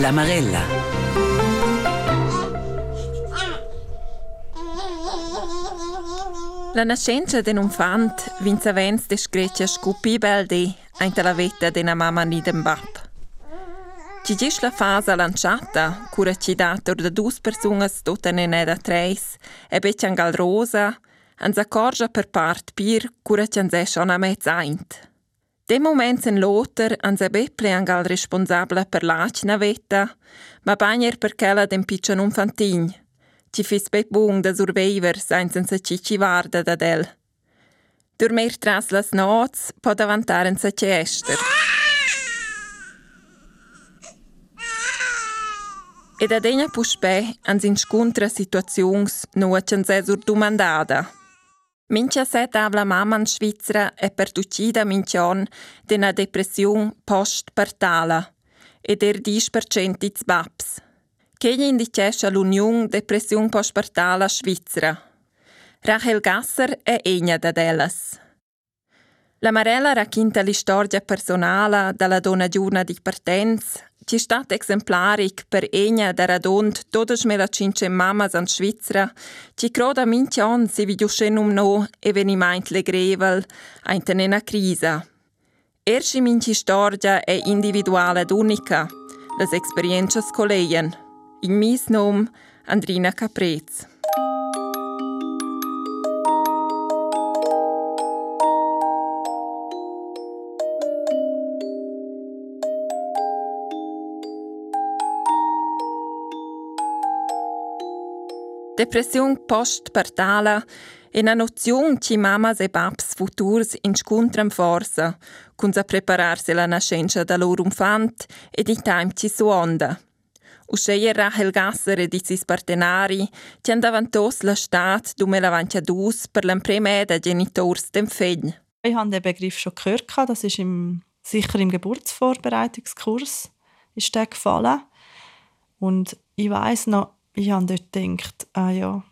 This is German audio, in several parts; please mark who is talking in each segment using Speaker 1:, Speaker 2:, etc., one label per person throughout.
Speaker 1: La Marella.
Speaker 2: La nascenza d'un infant vinse vens de screccia scupibel de ainta la vetta de na mamma ni den bab. Ci gis la fase lanciata, cura ci dator da dus persunas tota ne da treis, e bec angal rosa, ans accorgia per part pir cura ci anse schon a mezz aint. De moments en loter ans e beple angal responsabla per l'acna vetta, ma bagner per quella den piccion infantin, ci fis be bung da surveiver senza se ci ci varda da del. Dormir tras las nots pod avantaren se ci ester. Ed ad ena puspè ans inscontra situazions no a canse sur domandada. Mincha set avla mamma in Svizzera è perducida minchion d'ena depression postpartala ed er 10% iz babs. Chegli indicesce l'Union Depression Postpartala Svizzera. Rachel Gasser è ena da delas. La Marella racconta la storia personale della donna giorna di partenza ci stat exemplaric per egna da radont todas mela cince mamas an Svizzera, ci croda minchion si vidiuscenum no eveniment legrevel a tenena crisa. Erschi minci storia è individuale ed unica, las experiences colleien. In mis nom Andrina Caprez. Depression postpartala è una nozione che mamas e paps futurs incontram forza, con a prepararsi alla nascenza del loro infant e di time ci suonda. Usceier Rachel Gasser e di sis partenari ci andavan tos la stat dume la dus per l'impreme der genitors dem fegl.
Speaker 3: Ich habe den Begriff schon gehört, das ist im, sicher im Geburtsvorbereitungskurs ist der gefallen. Und ich weiß noch, ich habe dort gedacht, ah ja,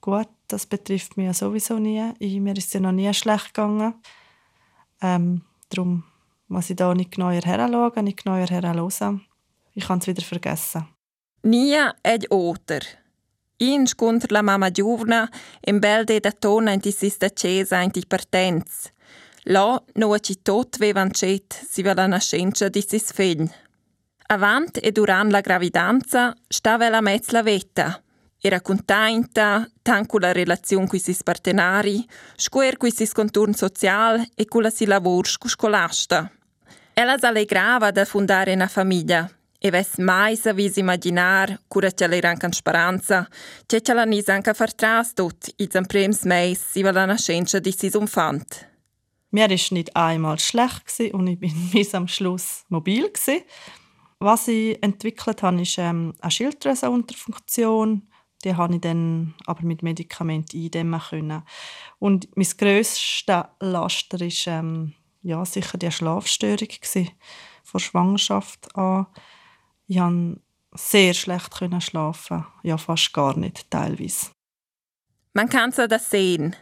Speaker 3: gut, das betrifft mich ja sowieso nie. Ich, mir ist es ja noch nie schlecht gegangen. Ähm, darum muss ich da nicht genauer heranschauen, nicht genauer heranhören. Ich kann es wieder vergessen.
Speaker 2: Nia ed oter. In scontr la mamma giovna in bel de da tona in di sista cesa in partenz. Là no ci tot vevan cet si va la nascenza di sis fegl. Avant e durant la gravidanza stava la mezz vetta. Era contenta, tant con la relazione con i suoi partenari, con il suo contorno sociale e con la sua lavoro scolasta. Ella si allegrava da fondare una famiglia e ves mai savis immaginar, cura ce l'era anche speranza, che ce l'ha nis anche far tras tot i zamprems meis si va la nascenza di sis umfant.
Speaker 3: Mir ist nicht einmal schlecht und ich bin bis am Schluss mobil gewesen. Was ich entwickelt habe, ist ähm, eine Schilddrüsenunterfunktion. Die habe ich dann aber mit Medikamenten eindämmen können. Und mein grösstes Laster war ähm, ja, sicher die Schlafstörung gewesen, von Schwangerschaft an. Ich konnte sehr schlecht schlafen, ja fast gar nicht, teilweise.
Speaker 2: Man kann so das sehen.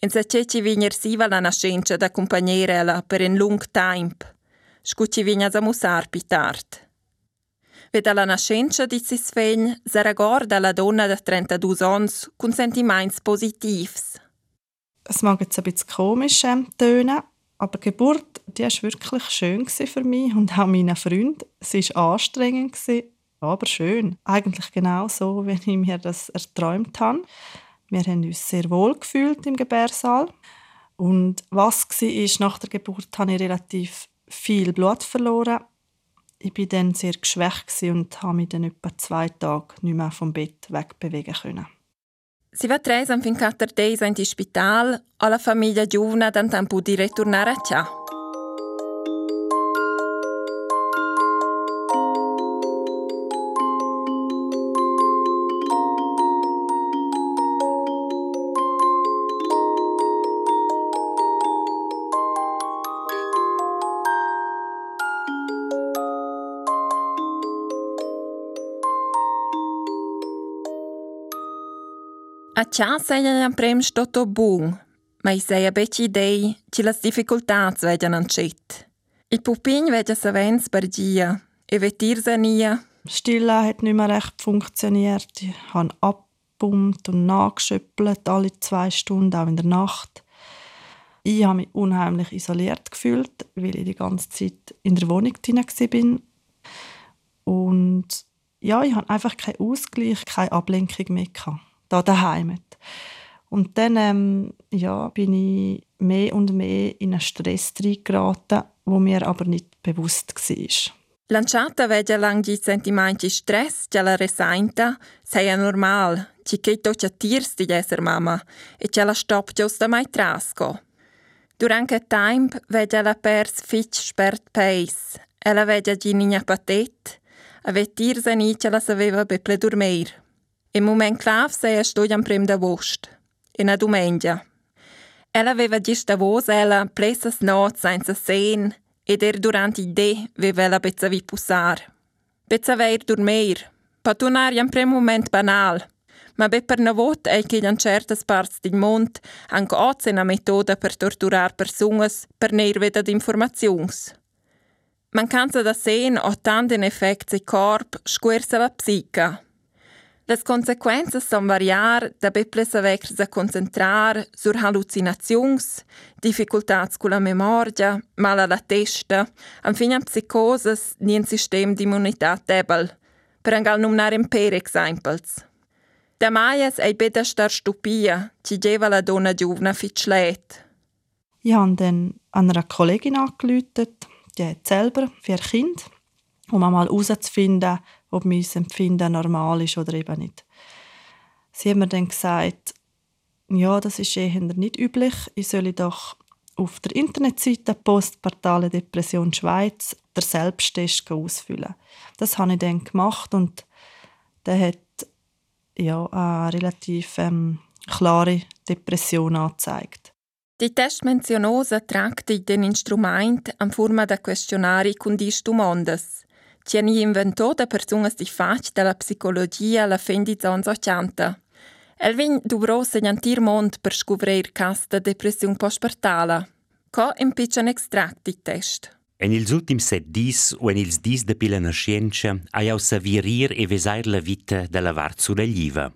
Speaker 2: In se ceci vigner siva la nascenza da compagnera per un lung tempo. Scuci vigna a musar pitart. Ve dalla nascenza di sis fegl se ragorda la donna de 32 ans con sentiments positivs.
Speaker 3: Es mag jetzt ein bisschen komisch ähm, tönen, aber die Geburt die war wirklich schön für mich und auch meine Freunde. Es war anstrengend, aber schön. Eigentlich genau so, wie ich mir das erträumt habe. Wir haben uns sehr wohl gefühlt im Gebärsaal. Und was war, nach der Geburt habe ich relativ viel Blut verloren ich bin dann sehr geschwächt und habe mich dann etwa zwei Tage nicht mehr vom Bett wegbewegen können.
Speaker 2: Si va tres en fin quattro days in Spital, alla famiglia giovane dan tempo di ritornare a casa. A ciò sei un prem stato buon, ma i sei a becci idei che le difficoltà vedono ancet. Il pupin vede savens per gia, e vetir se nia,
Speaker 3: Stillen hat nicht mehr recht funktioniert. Ich habe abgepumpt und nachgeschöppelt, alle zwei Stunden, auch in der Nacht. Ich habe mich unheimlich isoliert gefühlt, weil ich die ganze Zeit in der Wohnung drin war. Und ja, ich hatte einfach keinen Ausgleich, keine Ablenkung mehr da daheim. Und dann ähm, ja, bin ich mehr und mehr in einen Stress geraten, wo mir aber nicht bewusst war.
Speaker 2: Lanciata veglia lang di sentimenti stress già la resainta, sei normal, ci che to ci tirs di esser mamma e ce la stop giusta mai trasco. Durante il tempo veglia la pers fitch spert pace, ella veglia gininha patet, a vetir se ni ce la saveva beple dormir. In moment clav sei a studiam prim da vost, in a domenica. Ella aveva gista vos ella plessas not senza sen, ed er durant i de vivela bezzavi pussar. Bezzaveir dormir, pa tunar jam prem moment banal, ma be per navot ei che in certas parts del mond anche oz una metoda per torturar personas per neir vedad informazions. Mancanza da sen o tant in effect se corp squersa la psica. Les consequences son variar da beples avecres a concentrar sur hallucinazions, difficultats con la memoria, mal a la testa, am fina psicoses ni un sistem d'immunitat debel, per angal numnar per exemples. Da maias ei beda star stupia, ci geva la donna giovna fitschlet.
Speaker 3: Ich habe dann an einer Kollegin angerufen, die hat selber vier Kinder, um einmal herauszufinden, ob mein Empfinden normal ist oder eben nicht. Sie haben mir dann gesagt, ja, das ist eher nicht üblich. Ich soll doch auf der Internetseite Postportale Depression Schweiz den Selbsttest ausfüllen. Das habe ich dann gemacht und der hat ja, eine relativ ähm, klare Depression angezeigt.
Speaker 2: Die test menzionosa tratta den Instrument in forma da questionari con dis domandas. Tieni inventò da personas di fac della psicologia alla fin di zons 80. El vin duvrò segnantir mond per scovrir cas da depressiun postpartala. Co impiccian extract di test.
Speaker 1: En ils ultims set dis o en ils dis de pila nascienza hai au savirir e vesair la vita de la vart sulla lliva.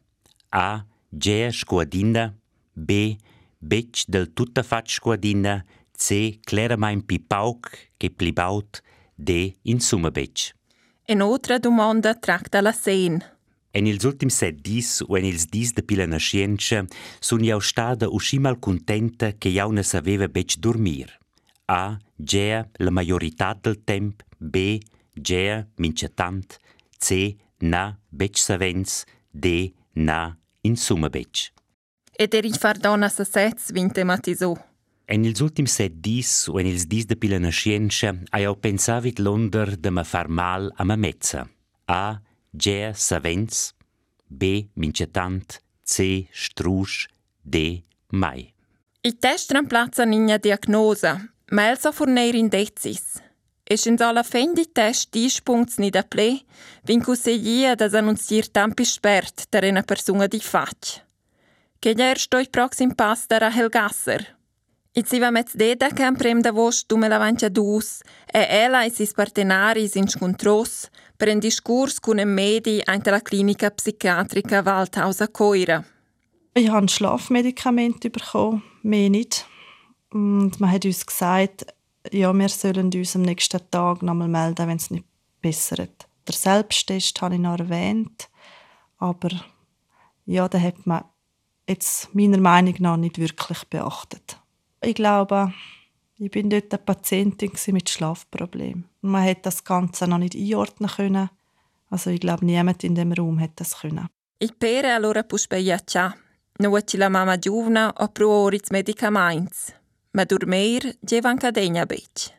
Speaker 1: A. Gea squadina. B. Bec del tutta fat squadina. C. Claramain pi pauc che plibaut. D. Insumma bec.
Speaker 2: En outra domanda tracta la sen.
Speaker 1: En ils ultims set dis o en ils dis de pila nascienza sun jau stada uscimal contenta che jau ne saveva bec dormir. A. Gea la majorità del temp. B. Gea mince tant. C. Na bec savens. D. Na insumma bec.
Speaker 2: Ed eri far donna sa sets vin tematisò.
Speaker 1: En ils ultims set dis o en ils dis de pila nascienza hai au pensavit l'onder de me far mal a me mezza. A. Gea savens. B. Mince tant. C. Strusch. D. Mai.
Speaker 2: I test ramplazza nina diagnosa, ma el so forneir indezis. Es in alla fin di test dispunkts ni da ple, vincu se gia das annunzier tampi spert der una persona di fac. Che gli stoi proxim pastor a Helgasser. I si va mezz deda che am prem da vos tu me la vancia dus, e ela e sis partenaris in scontros per un discurs con un medi ante la clinica psichiatrica Waldhaus a Coira.
Speaker 3: Ich habe ein Schlafmedikament bekommen, mehr nicht. Und man hat uns gesagt, ja, wir sollen uns am nächsten Tag nochmal melden, wenn es nicht bessert. Der Selbsttest habe ich noch erwähnt, aber ja, den hat man jetzt meiner Meinung nach nicht wirklich beachtet. Ich glaube, ich bin dort eine Patientin mit Schlafproblemen. Man hat das Ganze noch nicht einordnen können. Also ich glaube, niemand in dem Raum hat das können.
Speaker 2: Il pere allora puspeia cià, nuoci la mamma giovna o pruoris medicaments, ma dormir gevan cadegna bec.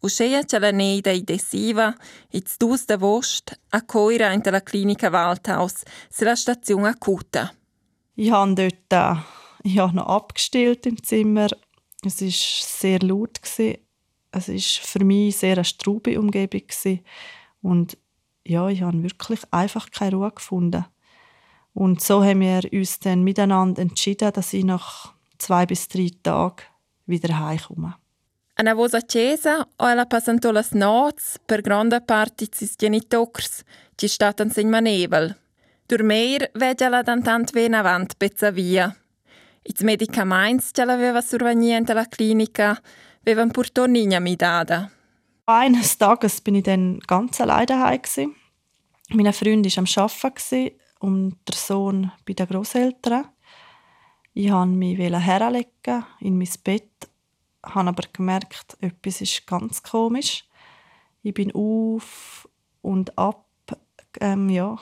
Speaker 2: Uscea ce la neida idesiva, its dus de vost, a coira in la clinica Waldhaus, se la stazione acuta.
Speaker 3: Ich habe dort äh, ich habe noch abgestellt im Zimmer. Es war sehr laut. Gewesen. Es war für mich sehr eine straube Umgebung. Gewesen. Und ja, ich habe wirklich einfach keine Ruhe gefunden. Und so haben wir uns dann miteinander entschieden, dass ich nach zwei bis drei Tagen wieder heimkomme.
Speaker 2: Una vosa chiesa o ella passanto las nots per grande parte sis genitors, ci statan sin manevel. Durmeir veggia la dantant ven avant pezza via. Ils medicaments che l'aveva survegnente la clinica vevan purto nina mi dada.
Speaker 3: Eines Tages bin ich dann ganz allein daheim. Gewesen. Mein Freund war am Arbeiten und der Sohn bei den Großeltern. Ich wollte mich herlegen in mein Bett, habe aber gemerkt, etwas ist ganz komisch. Ich bin auf und ab, ähm, ja,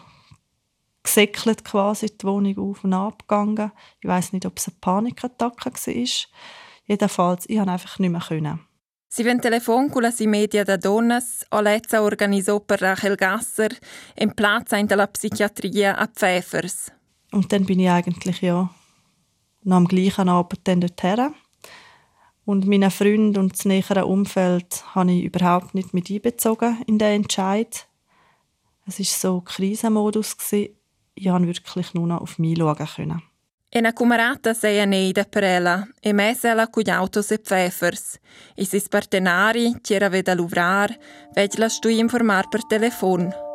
Speaker 3: gesäckelt quasi die Wohnung auf und ab gegangen. Ich weiß nicht, ob es eine Panikattacke war. Jedenfalls, ich konnte einfach nicht mehr. Können.
Speaker 2: Si ven telefon con la media da donnas o lezza organizzò per Rachel Gasser in Plaza in der Psychiatrie a Pfeffers.
Speaker 3: Und dann bin ich eigentlich ja noch am gleichen Abend dann dorthin. Und meine Freunde und das nähere Umfeld habe ich überhaupt nicht mit einbezogen in den Entscheid. Es war so Krisenmodus. Ich konnte wirklich nur noch auf mich schauen. Können.
Speaker 2: E na cumarata sei aneida per ella, e mesela cugli autos e pfeffers. I sis partenari, c'era veda luvrar, veg la stu informar per telefon.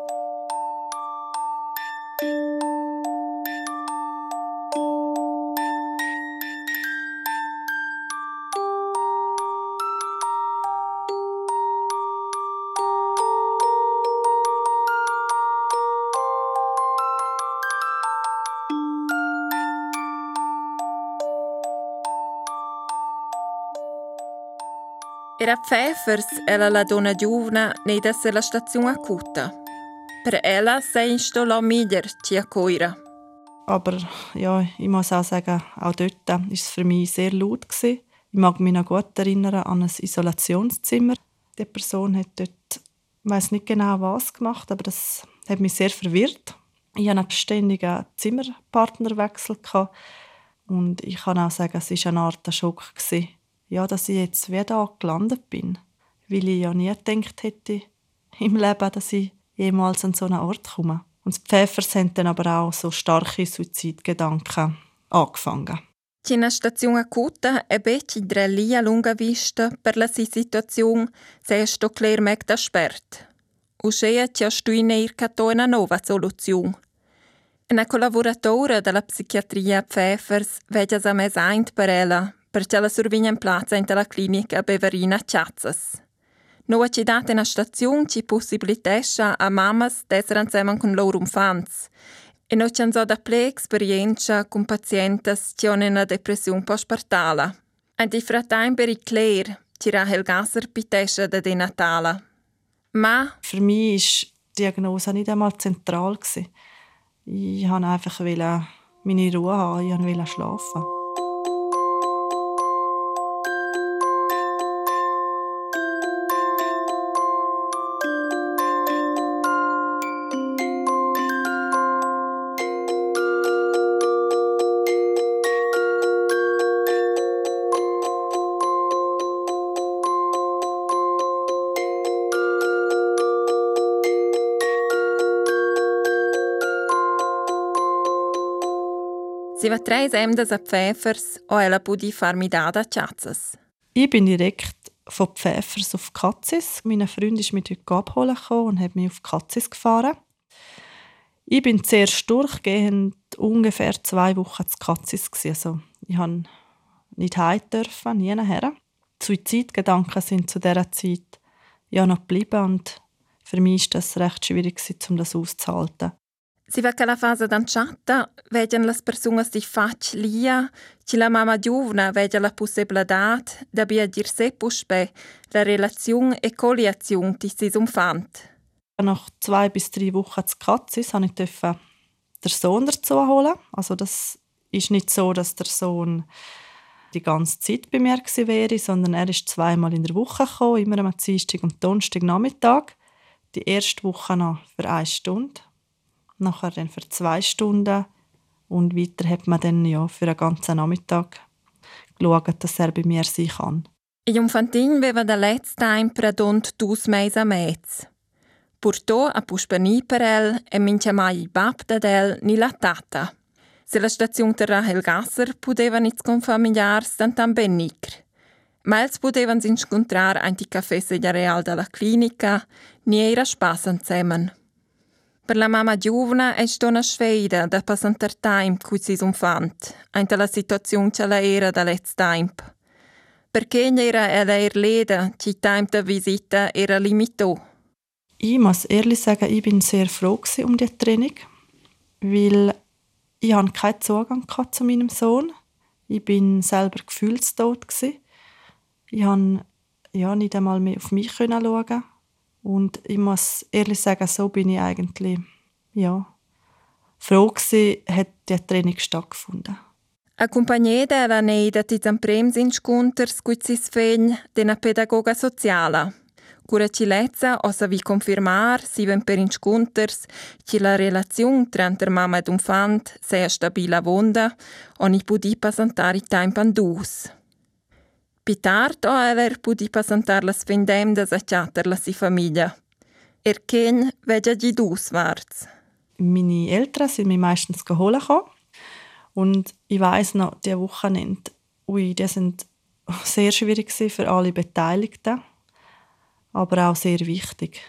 Speaker 2: Era Pfeffers ella la donna giovane nei desse la stazione acuta. Per ella sei sto la miglior ci accoira.
Speaker 3: Aber ja, ich muss auch sagen, auch dort war es für mich sehr laut. Gewesen. Ich mag mich noch gut erinnern an ein Isolationszimmer. Die Person hat dort, ich weiß nicht genau was gemacht, aber das hat mich sehr verwirrt. Ich hatte einen ständigen Zimmerpartnerwechsel. Und ich kann auch sagen, es war eine Art Schock. Gewesen ja, dass ich jetzt wieder da gelandet bin. Weil ich ja nie gedacht hätte im Leben, dass ich jemals an so einen Ort komme. Und die Pfeffers haben dann aber auch so starke Suizidgedanken angefangen.
Speaker 2: Cina stazione acuta e beci drellia lunga vista per la si situazione se sto cler meg da spert. Uscea ci astuine ircato una nuova soluzione. Una collaboratora della psichiatria Pfeffers vede a mesaint per ella perché la survigna in plaza in la clinica Beverina Ciazzas. No ci date una stazione ci possibilitesce a mamas d'essere insieme con loro infanti. E noi ci hanno da ple esperienza con pazienti che hanno una depressione postpartale. E di frattain per i Claire, ci Rahel Gasser pitesce da di Natale. Ma...
Speaker 3: Für mich war die Diagnose nicht einmal zentral. Ich wollte einfach meine Ruhe haben, ich wollte schlafen.
Speaker 2: Drei Emdes a Pfeffers o ella pudi farmi dada Chatzes.
Speaker 3: Ich bin direkt von Pfeffers auf Katzis. Mein Freund ist mich heute abholen und hat mich auf Katzis gefahren. Ich bin zuerst durchgehend ungefähr zwei Wochen zu Katzis. Also, ich durfte nicht heim dürfen, nie nachher. Suizidgedanken sind zu dieser Zeit ja noch geblieben und für mich war das recht schwierig, um das auszuhalten.
Speaker 2: Si va che la fase d'anciata vedono le persone di faccia lia, che la mamma giovane vede la possibilità di dir se puspe la relazione e coliazione di sis umfant.
Speaker 3: Nach zwei bis drei Wochen zu Katzis durfte ich den Sohn dazu holen. Also das ist nicht so, dass der Sohn die ganze Zeit bei mir wäre, sondern er ist zweimal in der Woche gekommen, immer am Dienstag und Donnerstag Nachmittag. Die erste Woche noch für eine Stunde nachher dann für zwei Stunden und weiter hat man dann ja für einen ganzen Nachmittag geschaut, dass er bei mir sein kann.
Speaker 2: Infantin aveva da let's time pradont dus meis a mez. Purtò a puspani per el e mincha mai bab da del ni la tata. Se la stazione terra Helgasser pudeva nits con familiars tantam bennicr. Ma els podevan incontrar anti caffè real della clinica, ni era spassen zusammen. Per la mamma giovane è stata sfida da passare tempo con i suoi infant, anche la situazione che era da let's tempo. Perché era ella erleda, che il tempo der visita era limitato.
Speaker 3: Ich muss ehrlich sagen, ich bin sehr froh um die Training, weil ich hatte keinen Zugang zu meinem Sohn. Ich bin selber gefühlstot. Ich konnte ja, nicht einmal mehr auf mich schauen. Und ich muss ehrlich sagen, so bin ich eigentlich ja, froh gewesen, hat die Training stattgefunden.
Speaker 2: Accompagnata alla neida ti zamprems in sconters cu sis fegn dena pedagoga sociala. Cura cilezza osa vi confirmar, si ven per in sconters, che la relazione tra der mamma ed un fant sia stabila vonda, oni pudi passantare i tempo Pitard o aver pudi passantare la sfendem da sacciater la si famiglia. Er ken vegia gi dus warts.
Speaker 3: Meine Eltern sind mich meistens geholt und ich weiß noch, die Wochenende, ui, die sind sehr schwierig für alle Beteiligten, aber auch sehr wichtig,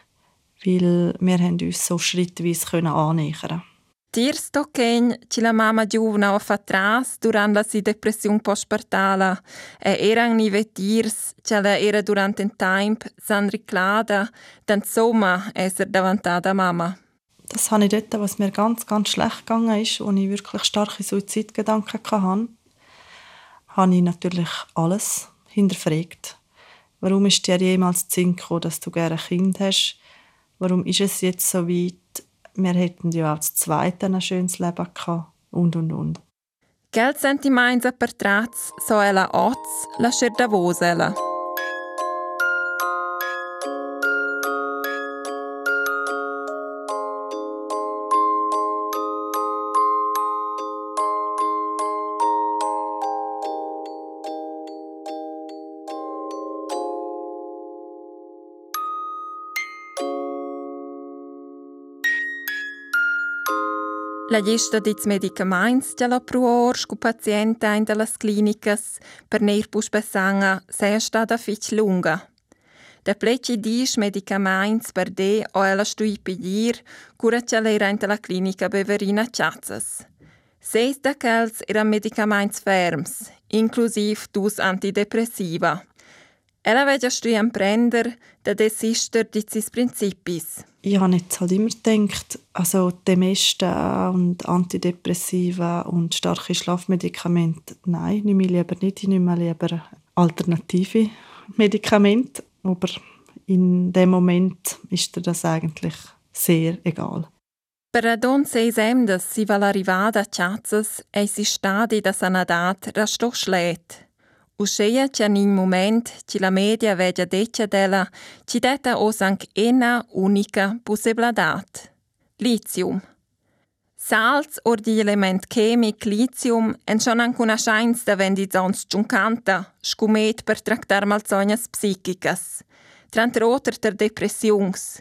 Speaker 3: weil wir uns so schrittweise annähern können.
Speaker 2: Tirs tochen che la mamma giovna fa tras durant la si depressione postpartala e erang ni vetirs che la era durante un tempo san riclada dann somma esser davantada mamma.
Speaker 3: Das habe ich dort, was mir ganz, ganz schlecht gegangen ist, wo ich wirklich starke Suizidgedanken hatte, habe ich natürlich alles hinterfragt. Warum ist dir jemals Sinn gekommen, dass du gerne ein Kind hast? Warum ist es jetzt so weit? Wir hätten ja auch das zweite ein schönes Leben gehabt. Und, und, und.
Speaker 2: Geld sentiments per trats so ella oz lascer da La gesta dits medicaments che la pruor scu pazienta in delle clinicas per neir pus besanga sei stata fitch lunga. De pleci dis medicaments per de o ela stui pedir cura che la in la clinica beverina chazzas. Seis da kels eran medicaments ferms, inclusiv dus antidepressiva. Ella veja stui prender da desister di sis principis.
Speaker 3: Ich habe jetzt halt immer gedacht, also Demesta und Antidepressiva und starke Schlafmedikamente, nein, nehme ich lieber nicht. Ich nehme lieber alternative Medikamente. Aber in dem Moment ist dir das eigentlich sehr egal.
Speaker 2: Per adon seis emdas si val arrivada a Chazzas e si stadi da sanadat rasto Usceia c'è in moment che la media vegia deccia della ci detta os anche una unica possibilitat. Lithium. Salz or di element chemic lithium en schon anche una da vendi zons giuncanta, scumet per tractar malzognas psichicas, trant roter ter depressions.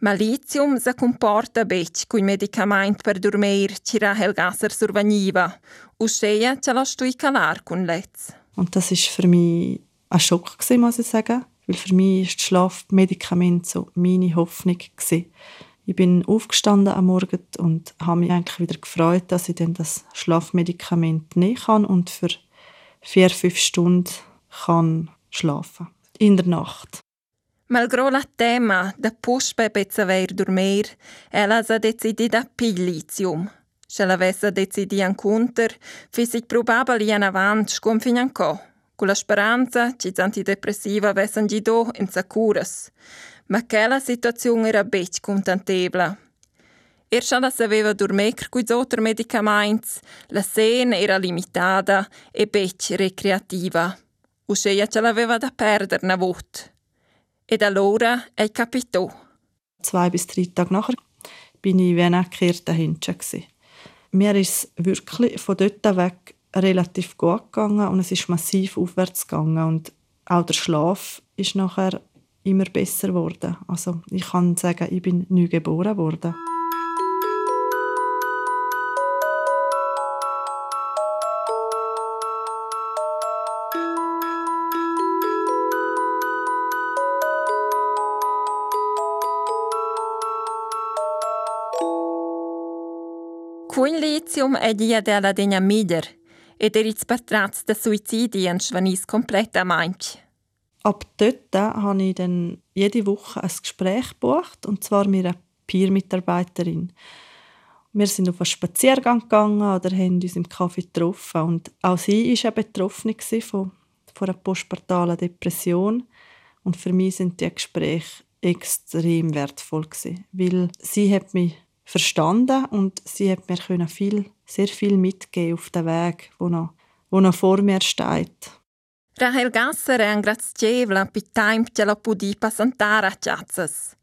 Speaker 2: Ma lithium sa comporta bec cui medicament per dormir ci rahel gasser survagniva, usceia ce la stui calar cun letz.
Speaker 3: Und das ist für mich ein Schock gewesen, muss ich sagen, weil für mich ist das Schlafmedikament so meine Hoffnung gewesen. Ich bin aufgestanden am Morgen und habe mich eigentlich wieder gefreut, dass ich dann das Schlafmedikament nehmen kann und für vier, fünf Stunden kann schlafen in der Nacht.
Speaker 2: Malgrado la tema da puspe pezzaver dormir, ella ha decidit a pillitium. Se l'avesse decidi ancunter, fisic probabili an avant scum fin anco, con la speranza che antidepressiva avessero gido in sacuras. Ma quella situazione era bec contentebla. Erst alla saveva dormir con altri medicamenti, la cena era limitata e bec recreativa. Usceia ce l'aveva da perdere una volta. Ed allora è capito.
Speaker 3: Zwei bis drei Tage nachher bin ich wie eine gekehrte Händchen mir ist es wirklich von dort weg relativ gut gegangen und es ist massiv aufwärts gegangen und auch der Schlaf ist nachher immer besser geworden. Also ich kann sagen, ich bin neu geboren worden.
Speaker 2: Lithium è dia della degna mider ed eritz pertratz de Suizidi en schwanis completamente.
Speaker 3: Ab dort habe ich dann jede Woche ein Gespräch gebucht, und zwar mit einer Peer-Mitarbeiterin. Wir sind auf einen Spaziergang gegangen oder haben uns im Kaffee getroffen. Und auch sie war betroffen von, von einer postpartalen Depression. Und für mich sind die Gespräche extrem wertvoll gewesen, weil sie hat mich verstanden und sie hat mir viel, sehr viel mitgeben auf den Weg, wo noch, wo noch vor mir steht.
Speaker 2: Rahel Gasser è grazievla per tempo che la pudi passantare a ciazzas.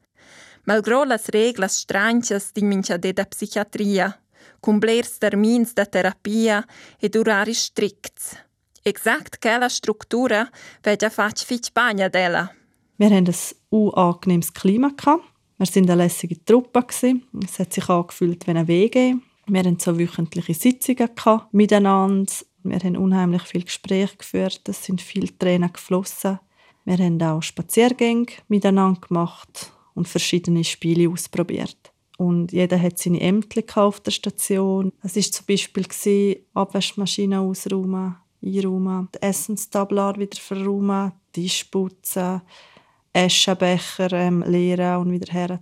Speaker 2: Malgrado las reglas stranchas di mincha de da psichiatria, con blers termins da terapia ed orari stricts. Exakt quella struttura veja fac fich bagna della.
Speaker 3: Wir hatten ein angenehmes Klima. Wir waren eine lässige Truppe. Es hat sich angefühlt wie ein WG. Wir hatten so wöchentliche Sitzungen miteinander. Wir haben unheimlich viel Gespräche geführt, es sind viele Tränen geflossen. Wir haben auch Spaziergänge miteinander gemacht und verschiedene Spiele ausprobiert. Und jeder hat seine Ämter auf der Station. Es war zum Beispiel Abwaschmaschine ausräumen, einräumen, die Essenstablar wieder verräumen, Tisch putzen, Aschenbecher ähm, leeren und wieder her.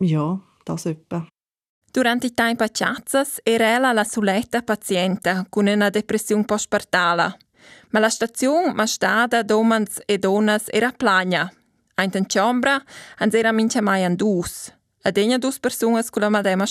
Speaker 3: Ja, das etwa.
Speaker 2: Durante i tempi ciazzas era la soletta paziente con una depressione postpartale. Ma la stazione mastada domans e donas era plagna. Ein in ciambra ans era mincha mai an dus. A degna dus personas con la madema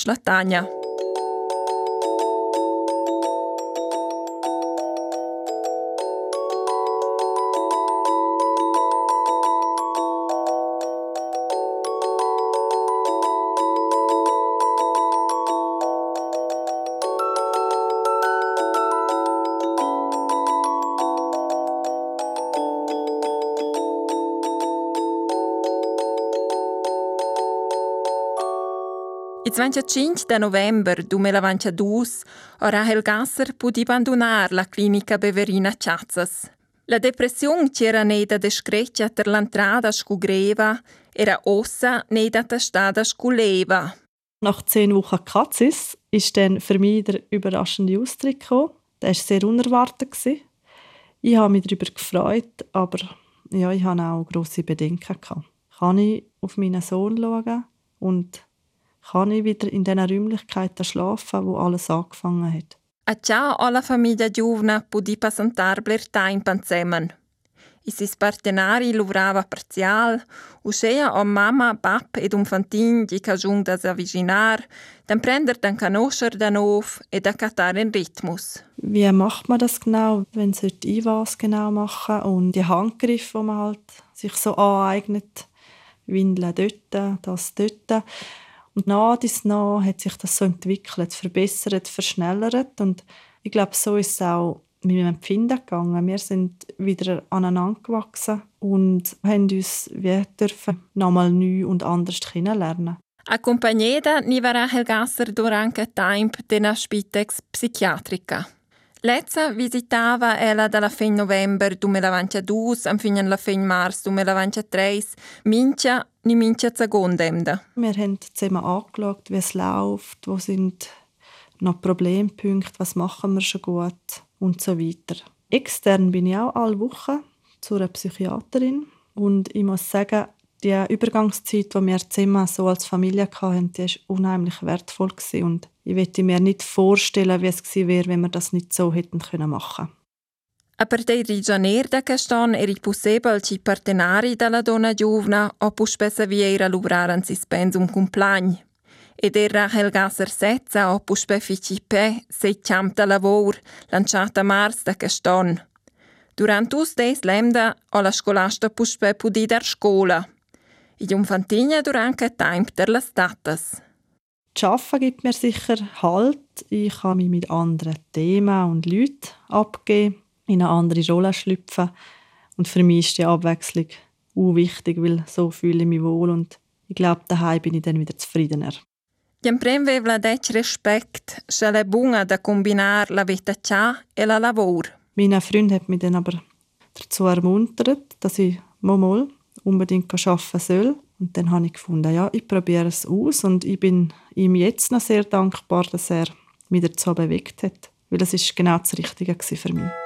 Speaker 2: slatagna. 25 de november 2022 Rahel Gasser pudi abbandonar la clinica Beverina Ciazzas. La depressione c'era neda descreccia per l'entrada scugreva, era ossa neda testada sculeva.
Speaker 3: Nach zehn Wochen Katzis ist dann für mich der überraschende Austritt gekommen. Der war sehr unerwartet. Ich habe mich darüber gefreut, aber ja, ich hatte auch grosse Bedenken. Kann ich auf meinen Sohn schauen und kann ich wieder in diesen Räumlichkeiten schlafen, wo alles angefangen hat.
Speaker 2: A ciao alla famiglia giovane pudi passare bler tempo insieme. I sis partenari lavorava parzial, uscea a mamma, pap ed un fantin di cajun da s'avvicinar, dann prender dann conoscer da nov e da catar in Rhythmus.
Speaker 3: Wie macht man das genau? Wenn sollte ich was genau machen? Und die Handgriffe, die man halt sich so aneignet, Windeln dort, das dort. Und nach dies nach hat sich das so entwickelt, verbessert, verschnellert. Und ich glaube, so ist es auch mit meinem Empfinden gegangen. Wir sind wieder aneinander gewachsen und haben uns wie dürfen nochmal neu und anders kennenlernen.
Speaker 2: Accompagnata Nivara Helgasser durante tempo della Spitex Psichiatrica. Lezza visitava ella dalla fin november 2022 am fin la fin mars 2023 Mincia ni Mincia Zagondemda.
Speaker 3: Wir haben zusammen angeschaut, wie es läuft, wo sind noch Problempunkte, was machen wir schon gut und so weiter. Extern bin ich auch alle Wochen zu einer Psychiaterin und ich muss sagen, die Übergangszeit, die wir zusammen so als Familie hatten, die war unheimlich wertvoll. Und ich möchte mir nicht vorstellen, wie es gewesen wäre, wenn wir das nicht so hätten machen können.
Speaker 2: A partire di janeiro da quest'anno era possibile che i partenari della donna giovane o più spesso viera lavorare in suspensum compagni. Ed era Rachel Gasser Setza o più spesso FCP se chiamta lavoro lanciata a marzo da quest'anno. Durante us des lemda o la scolasta spesso pudi dar scuola. I Infantigna durante il tempo delle datas.
Speaker 3: Das Arbeiten gibt mir sicher Halt. Ich kann mich mit anderen Themen und Leuten abgeben, in eine andere Rolle schlüpfen. Und für mich ist die Abwechslung auch wichtig, weil so fühle ich mich wohl und ich glaube, daheim bin ich dann wieder zufriedener.
Speaker 2: Gli premvevla dec respect, se le bunga da combinar la vita e la lavoro.
Speaker 3: Mein Freund hat mich dann aber dazu ermuntert, dass ich mal unbedingt arbeiten soll. Und dann habe ich gefunden, ja, ich probiere es aus und ich bin ihm jetzt noch sehr dankbar, dass er mich dazu bewegt hat. Weil es ist genau das Richtige für mich.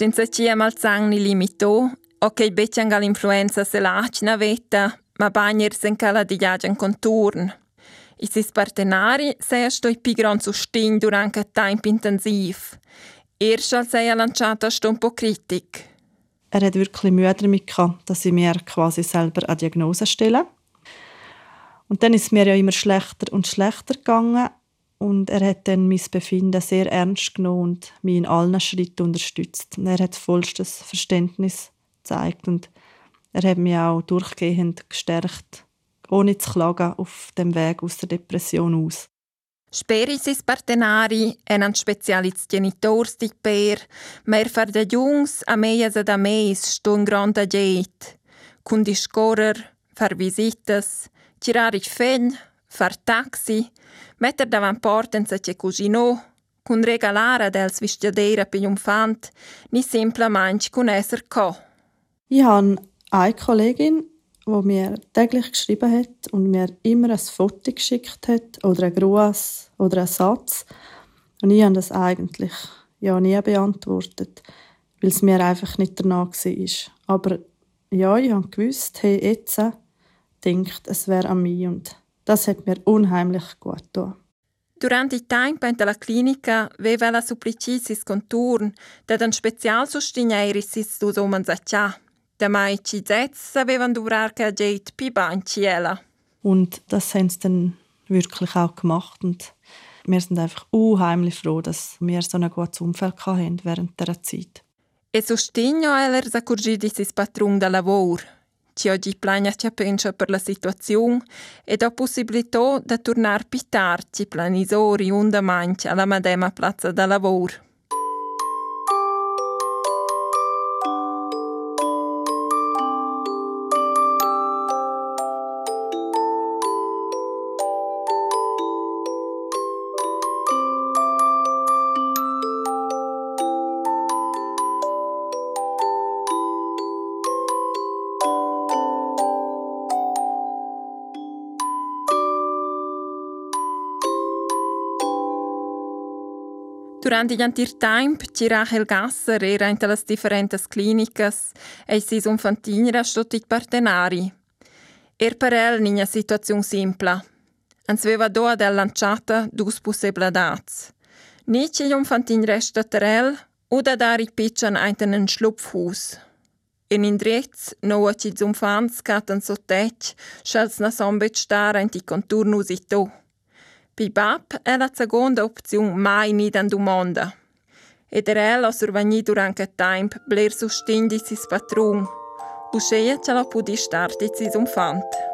Speaker 2: Senza ci malzang ni limito, ok becciang all'influenza se lacina veta, ma bagner sen cala di giagian conturn. I sis partenari sei stoi pi gran sustegn durante tempo intensiv. Erst sei lanciata sto un po' kritik.
Speaker 3: Er hat wirklich Mühe damit gehabt, dass ich mir quasi selber eine Diagnose stelle. Und dann ist es mir ja immer schlechter und schlechter gegangen. Und er hat dann mein Befinden sehr ernst genommen und mich in allen Schritten unterstützt. Und er hat vollstes Verständnis gezeigt und er hat mich auch durchgehend gestärkt, ohne zu klagen, auf dem Weg aus der Depression aus.
Speaker 2: Sperisis partenari eran specialis genitors di per, mer far de jungs a meias ad a meis sto in granda geit, cun discorrer, far visitas, far taxi, Metter davan porten sa che cugino, cun regalara dels vistiadera per un fant, ni simplamente cun esser co.
Speaker 3: Ich habe eine Kollegin, die mir täglich geschrieben hat und mir immer ein Foto geschickt hat oder ein Gruß oder einen Satz. Und ich habe das eigentlich ja nie beantwortet, weil es mir einfach nicht danach war. Aber ja, ich habe gewusst, hey, jetzt denkt, es wäre an mich und das hat mir unheimlich gut getan.
Speaker 2: Durante il tempo la clinica aveva la supplicis conturn da un special sostigneiris dus omens a cia. Da mai ci zets avevan durar che geit pi banciela.
Speaker 3: Und das haben sie dann wirklich auch gemacht und wir sind einfach unheimlich froh, dass wir so ein gutes Umfeld hatten während dieser Zeit.
Speaker 2: E sostegno eller sa curgidis patron da lavoro. Ci oggi plania ci pensa per la situazione e da possibilità di tornare più tardi planisori un damanci alla medema piazza da lavoro. Durante il tempo, ci Rachel Gasser era in le differenti cliniche e si sono fantinera stati partenari. Er per el in una situazione semplice. Ans aveva doa del lanciata dus possibilità. Ni ci un fantin resta terel o da dare pitchen ein einen Schlupfhaus. In indrez, no a ci zum fans catan sottec, schels na sombet star in ti contornusito. Pi bab è la seconda opzione mai ni dan domanda. Ed era ella survegni durante il tempo bler sostindi sis patron. Uscea ce la pudi starti sis umfant.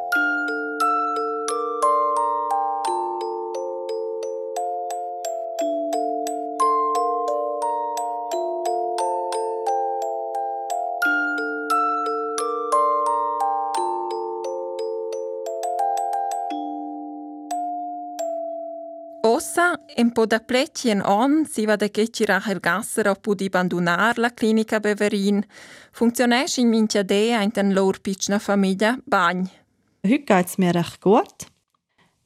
Speaker 2: Un po' da pleci en on, si va Rachel Gasser a pudi abbandonar la clinica Beverin, funktionesch in mincha dea in den lor famiglia bagn.
Speaker 3: Heute geht es mir recht gut.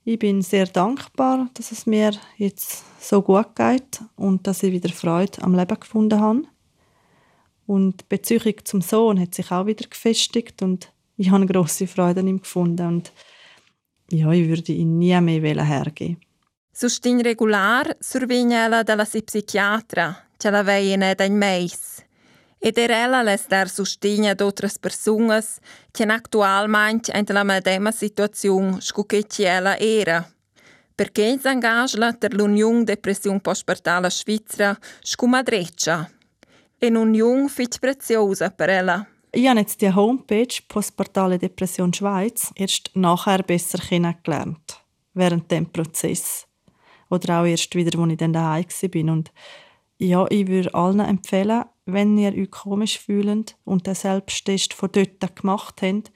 Speaker 3: Ich bin sehr dankbar, dass es mir jetzt so gut geht und dass ich wieder Freude am Leben gefunden habe. Und die Beziehung zum Sohn hat sich auch wieder gefestigt und ich habe grosse Freude an ihm gefunden und ja, ich würde ihn nie mehr hergeben.
Speaker 2: Sustin regular survignela dalla si psichiatra, ce la veien ed ein meis. Ed er ella les dar sustigna d'otras persungas, che in la medema situazione scucchetti ella era. Perché s'engagela ter l'Union Depression Postpartala Svizzera scumadreccia. E un'union fit preziosa per ella.
Speaker 3: Ich habe jetzt die Homepage Postpartale Depression Schweiz erst nachher besser kennengelernt, während dem Prozess. Oder auch erst wieder, als ich dann daheim war. Und ja, ich würde allen empfehlen, wenn ihr euch komisch fühlt und den Selbsttest von dort gemacht habt,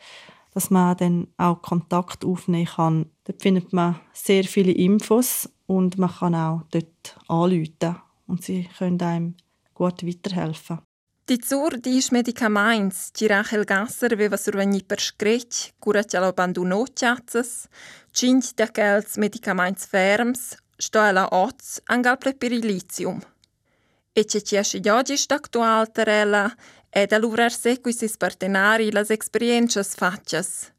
Speaker 3: dass man dann auch Kontakt aufnehmen kann. Dort findet man sehr viele Infos und man kann auch dort anrufen und sie können einem gut weiterhelfen.
Speaker 2: Di zur dis medicaments ci Rachel Gasser aveva survegni per screc, cura ci abbandonò ciazzas, cinc d'aquels medicaments ferms, sto alla oz angal preperilitium. E ce ci esce oggi sta actual terella è da lurar sequis sis partenari las experiences faccias.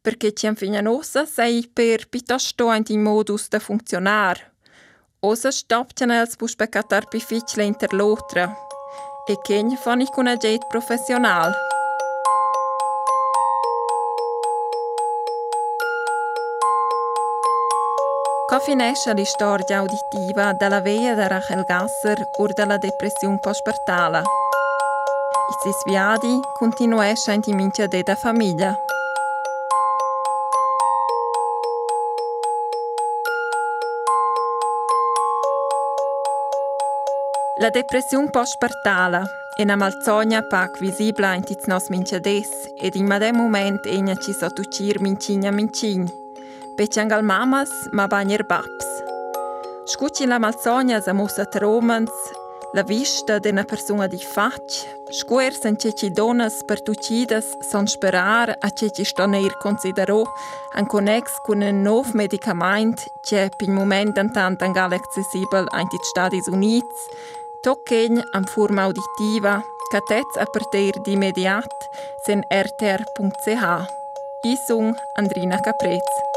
Speaker 2: Perché ci anfignosa sei per piuttosto in modus da funzionar. Osa stoppiano els bus peccatar pificile interlotra, e quem fanno con un jet professional. Finisce la storia auditiva della veia di Rachel Gasser o della depressione postpartale. I sis viadi continuesce in minchia della famiglia. La depressione postpartale è una malsogna pac visibile in tiz nos minchades ed in madem moment egna ci sotucir mincigna Peciangal mamas ma bagner babs. Scucci la malsogna sa musa tromans, la vista d'una persona di fac, scuer sen ceci donas per tucidas son sperar a ceci stoneir considero an connex con un nov medicament che pin moment antant angal accessibel in tit Stadis Units, Tocchegn am forma auditiva, catez a partir di immediat sen rtr.ch. Isung Andrina Caprez.